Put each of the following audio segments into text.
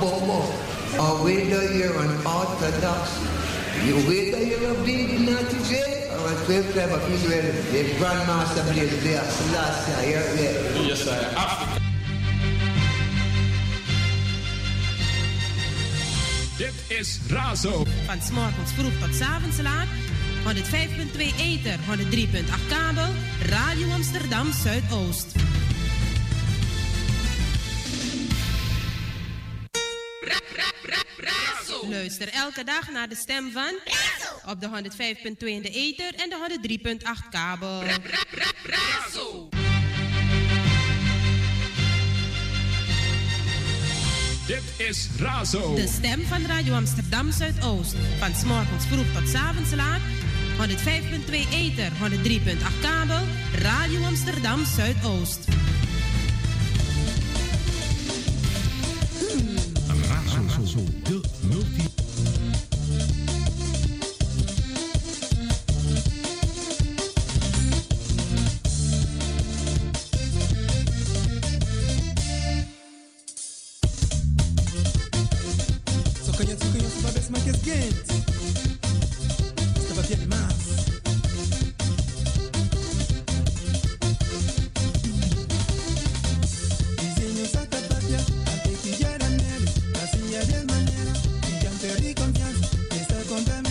bobo or whether you're an orthodox, you whether you're a big naughty J or a 12 tribe of Israel, the Grandmaster Blaze there, Selassie, here, there. Yes, sir. Africa. Dit is Razo. Van s'morgens vroeg tot s'avonds laat 105.2 Ether, 103.8 kabel, Radio Amsterdam Zuidoost. Luister elke dag naar de stem van op de 105.2 in de Ether en de 103.8 kabel. Dit is Razo. De stem van Radio Amsterdam Zuidoost. Van s'morgens vroeg tot s'avonds laat 105.2 Ether, 103.8 kabel, Radio Amsterdam Zuidoost. y confianza. Estar.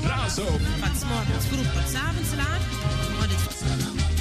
Blaas op. Wat s'morgens vroeg, wat s'avonds laat.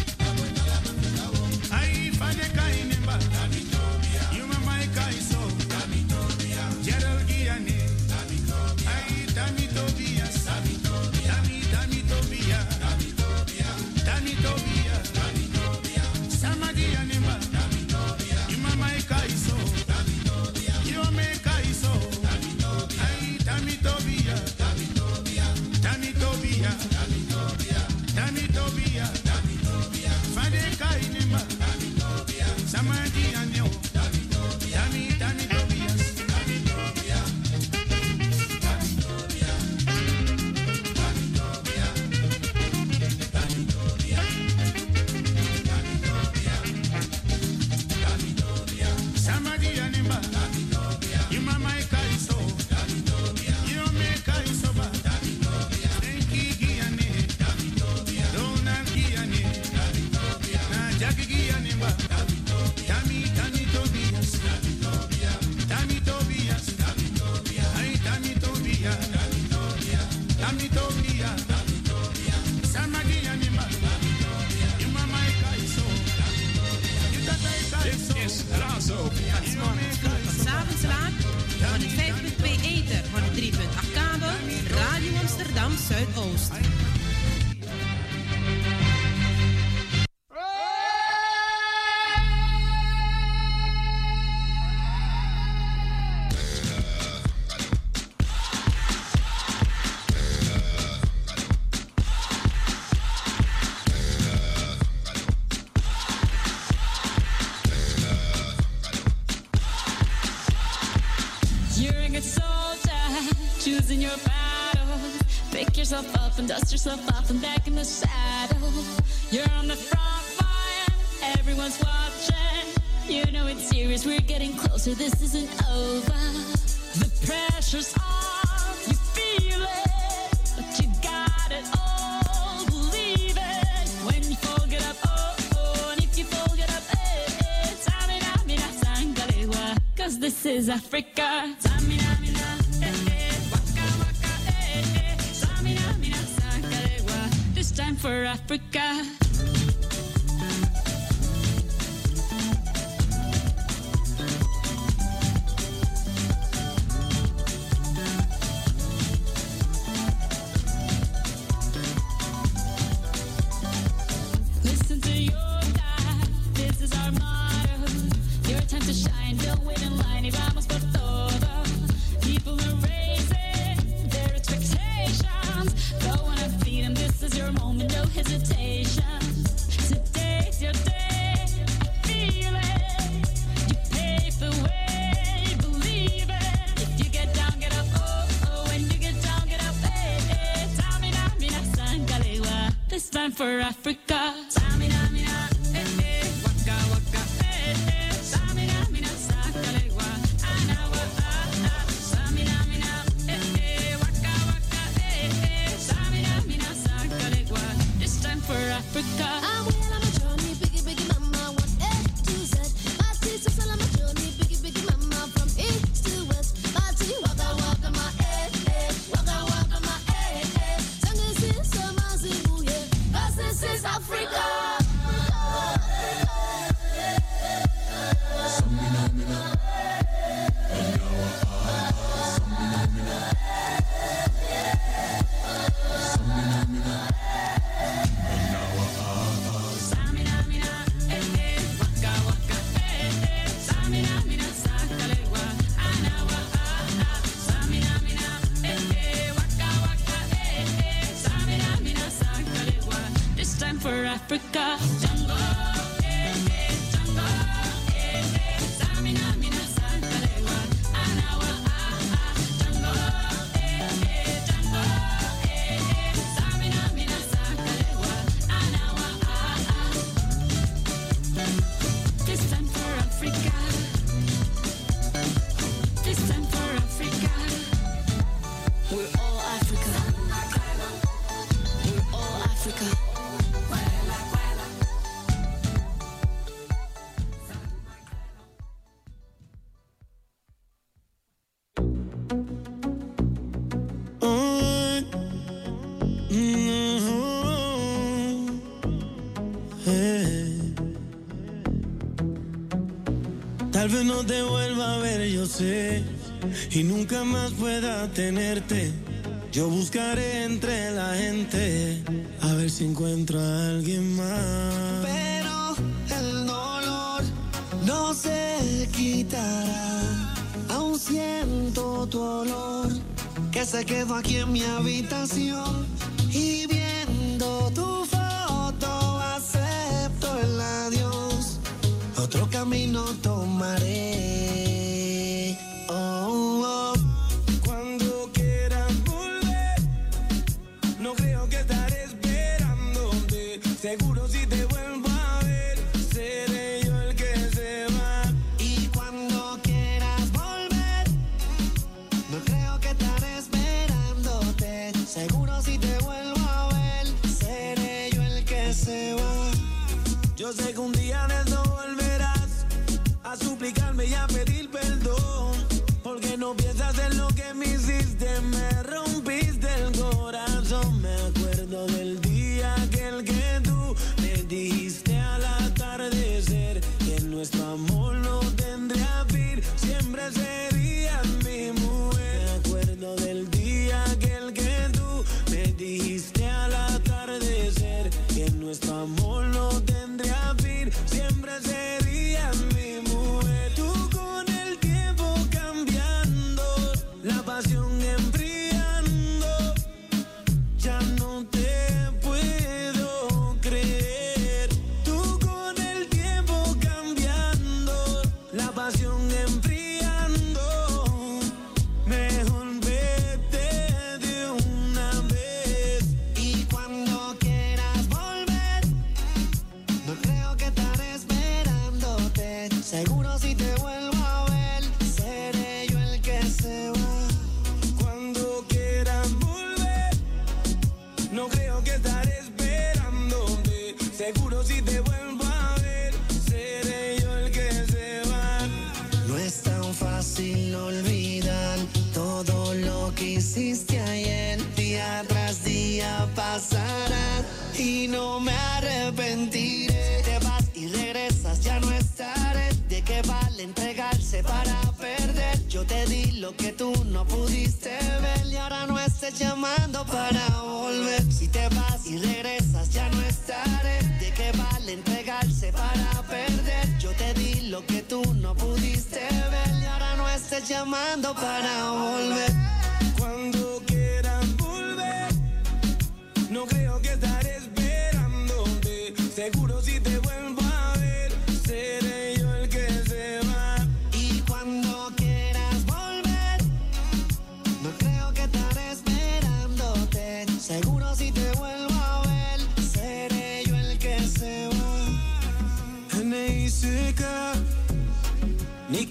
yourself up and dust yourself off and back in the saddle. You're on the front line, everyone's watching. You know it's serious, we're getting closer, this isn't over. The pressure's on, you feel it, but you got it all, believe it. When you fall, get up, oh, oh, if you up, eh, eh, Cause this is Africa. Africa. no te vuelva a ver, yo sé, y nunca más pueda tenerte. Yo buscaré entre la gente a ver si encuentro a alguien más. Pero el dolor no se quitará. Aún siento tu olor que se quedó aquí en mi habitación. camino tomaré. fácil olvidar todo lo que hiciste ayer. Día tras día pasará y no me arrepentiré. Te vas y regresas, ya no estaré. ¿De qué vale entregarse para perder? Yo te di lo que tú no pudiste ver y ahora no estés llamando para volver. Si te vas y regresas, ya no estaré. ¿De qué vale entregarse para perder? Yo te di lo que llamando para volver.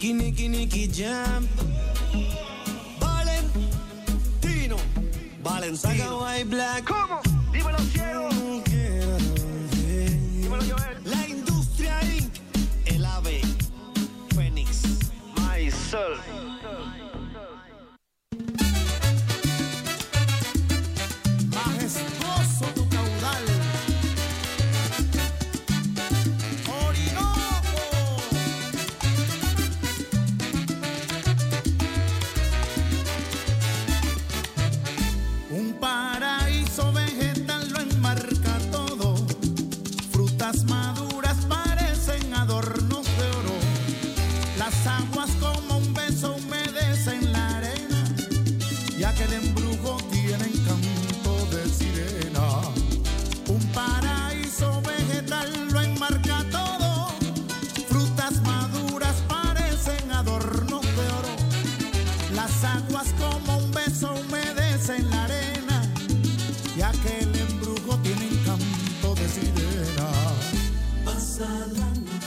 Nicky, Nicky, Nicky Jam. Valentino. Valentino. White Black. ¿Cómo? Dímelo, cielo. Dímelo, Joel. La Industria Inc. El AVE. Phoenix. Myself.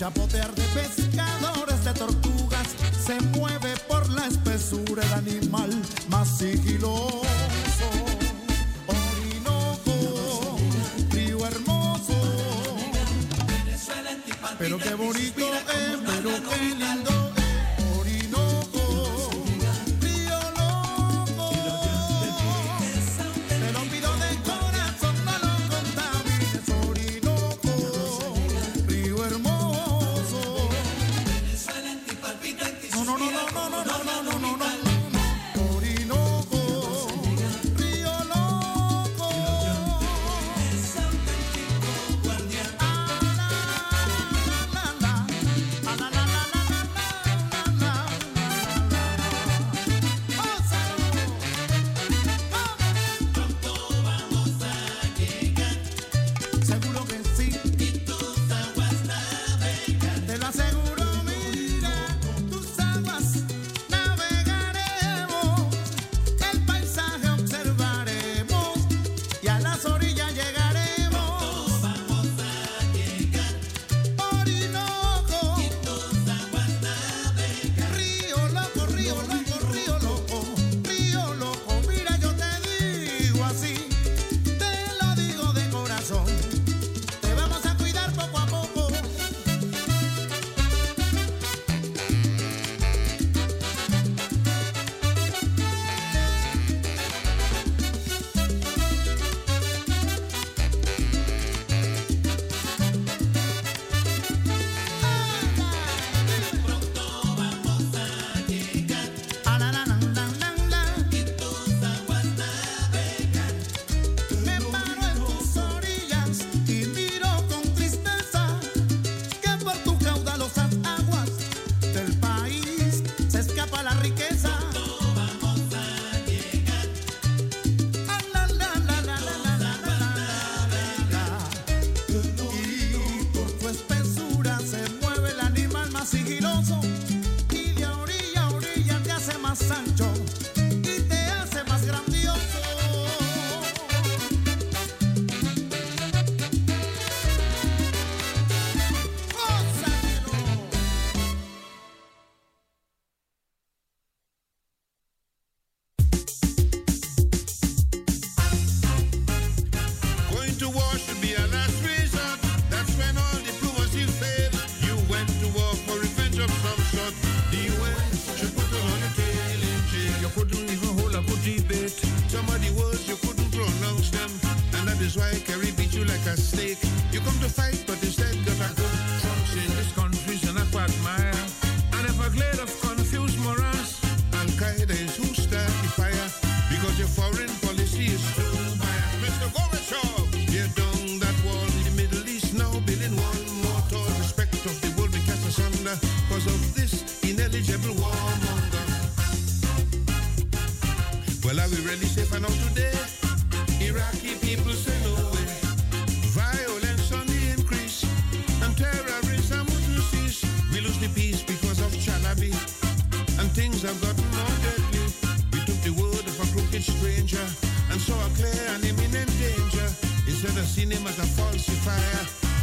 chapotear de pescadores, de tortugas, se mueve por la espesura el animal más sigiloso. Orinoco, río hermoso. Venezuela Pero qué bonito es, pero qué lindo.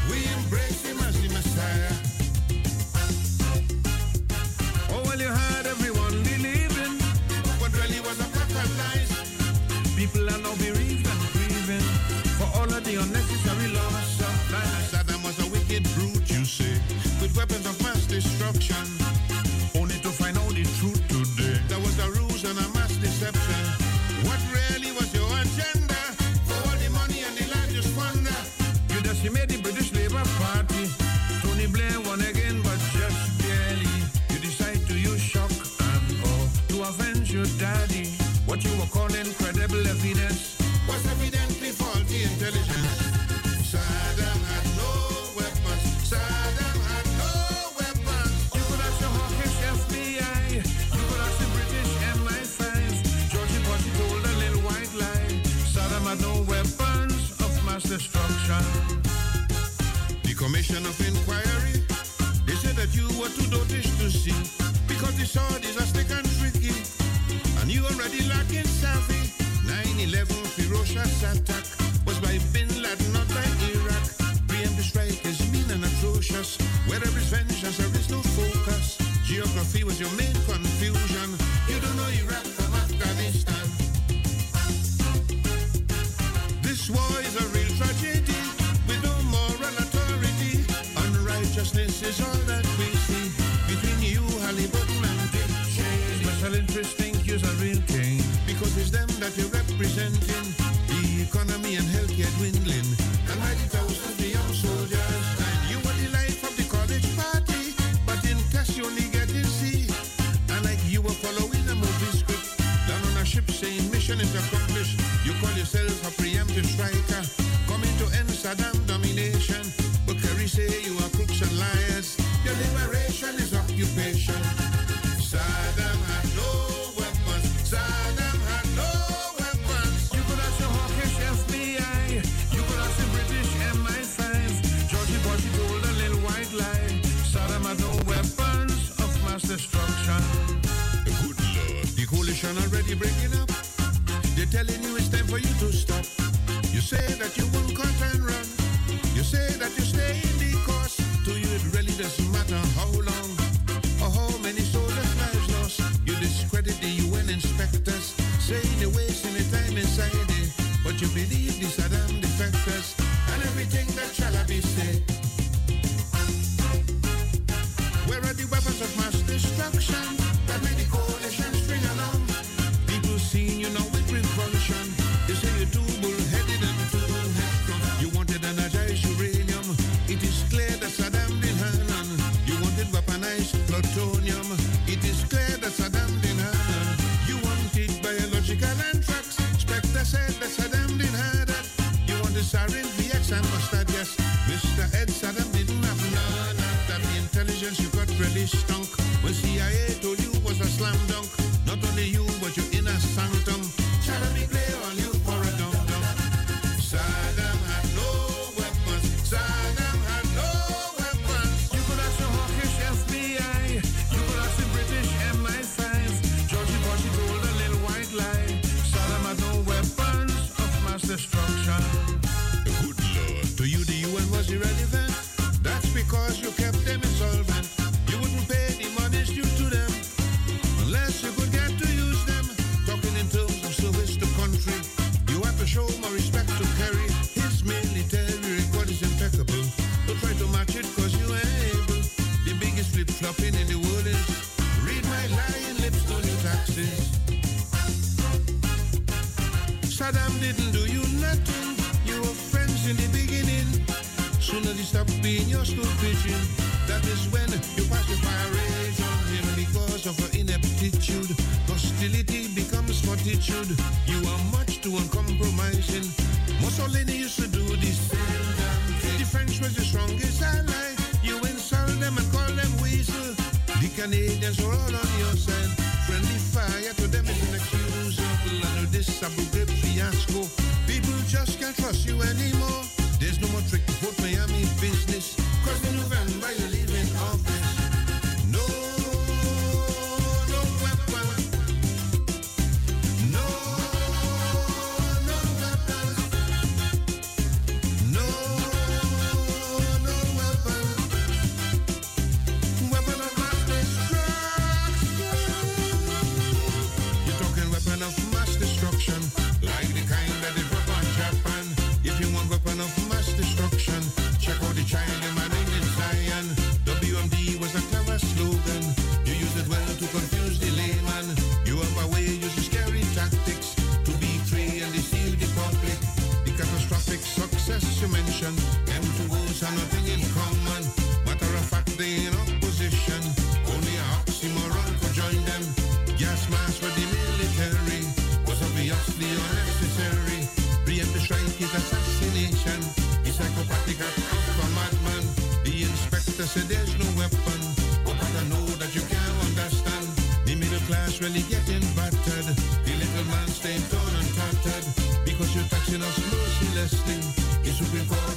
We embrace the Messiah. Oh, well, you everyone believing really was a pack of lies. People are now bereaved and grieving for all of the unnecessary loss of life. Saddam was a wicked brute, you say, with weapons of mass destruction. Only to find out the truth today. There was a ruse and a daddy, what you were calling credible evidence, was evidently faulty intelligence. Saddam had no weapons. Saddam had no weapons. You could ask the hawkish FBI. You could ask the British MI5. Georgie Bush told a little white lie. Saddam had no weapons of mass destruction. The Commission of Inquiry, they said that you were too dotish to see because they saw disaster Indian Navy. 9-11 ferocious attack was by Bin Laden, not by Iraq. Preemptive strike has been an atrocious. Where there is vengeance, there is no focus. Geography was your main confusion. resenting, the economy and healthcare dwindling, and by the thousands the young soldiers. And you were the life of the college party, but in cash you only getting C. And like you were following a movie script, down on a ship saying mission is a. gas mask for the military was obviously unnecessary. Brian the Shrike is assassination. He's psychopathic act of a madman. The inspector said there's no weapon. But I know that you can't understand. The middle class really getting battered. The little man staying torn and tattered. Because you're taxing us mercilessly. The Supreme Court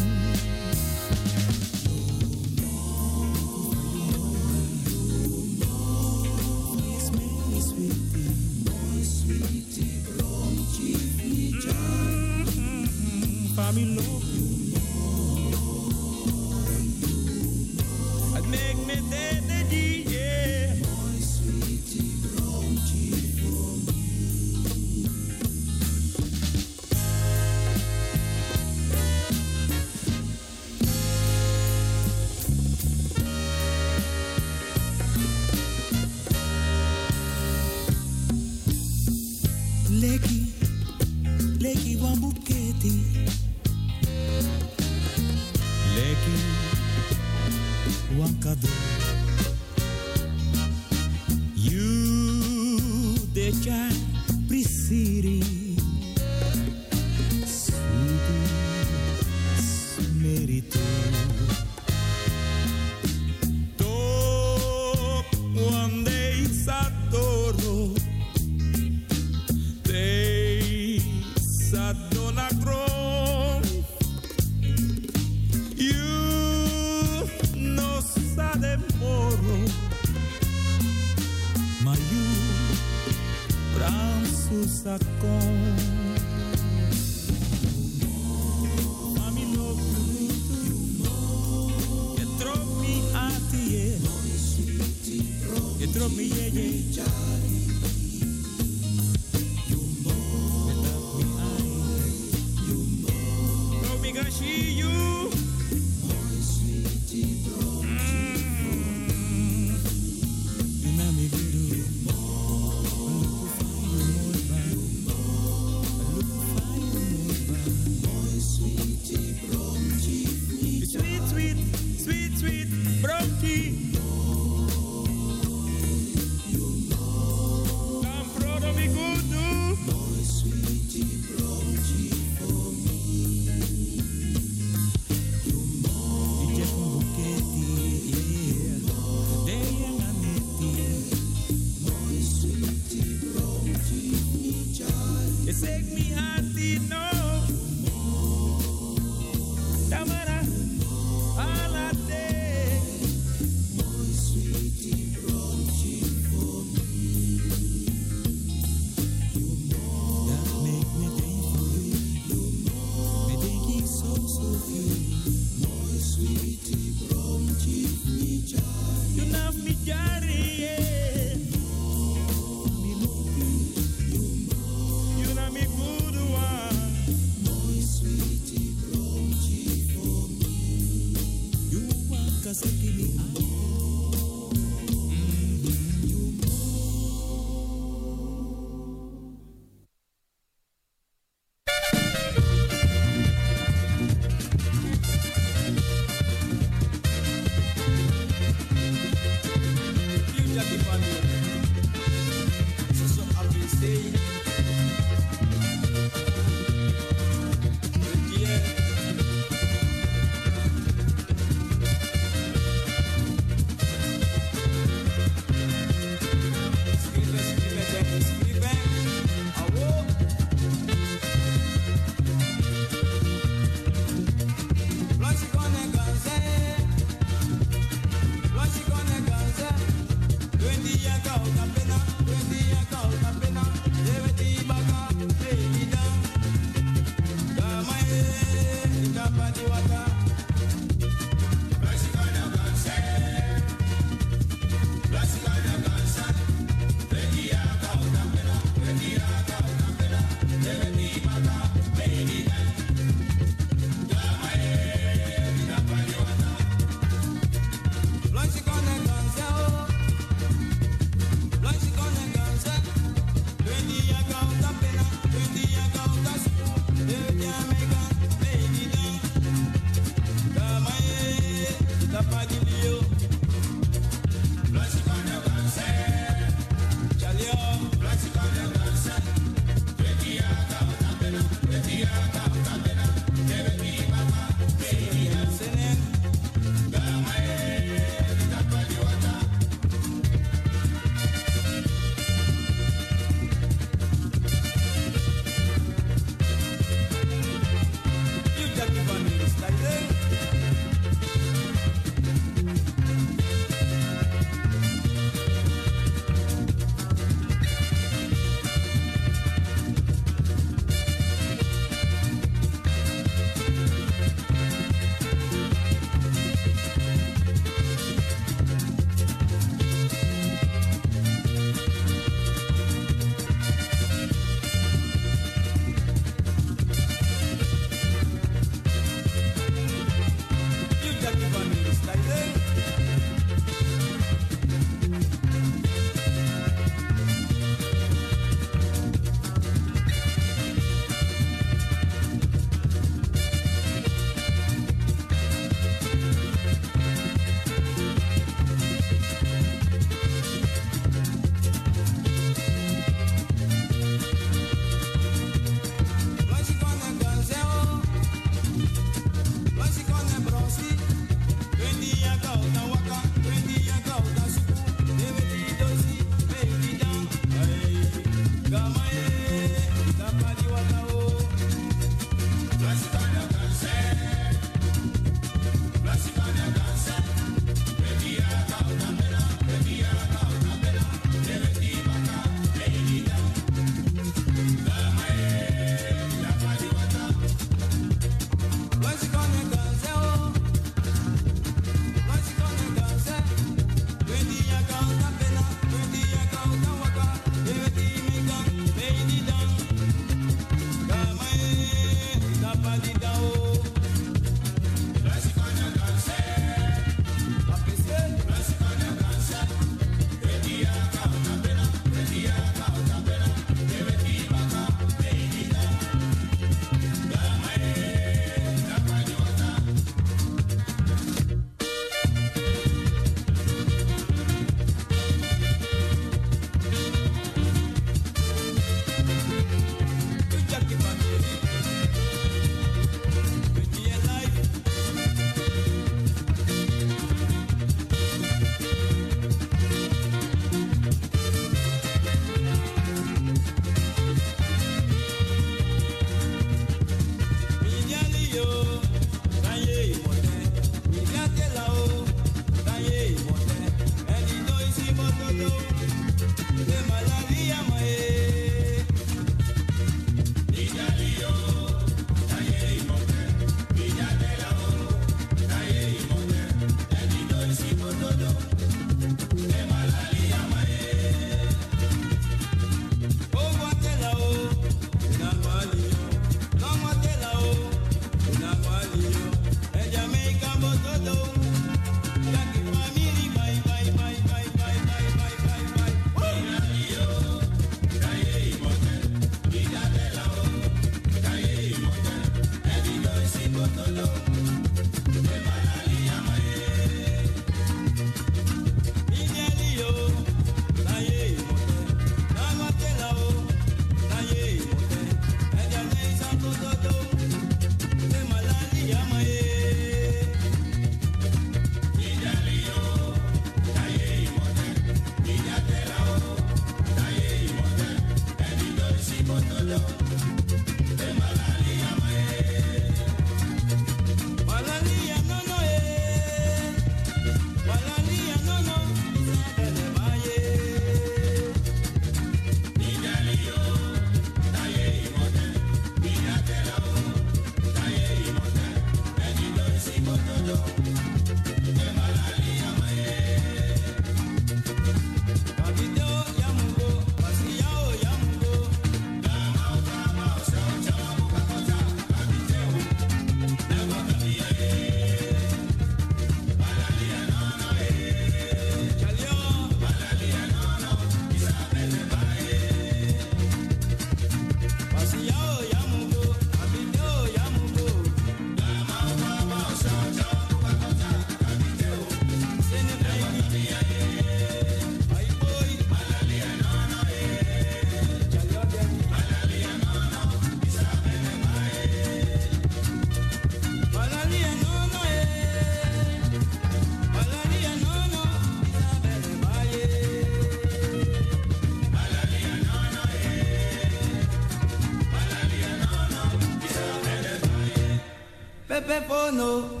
Pepe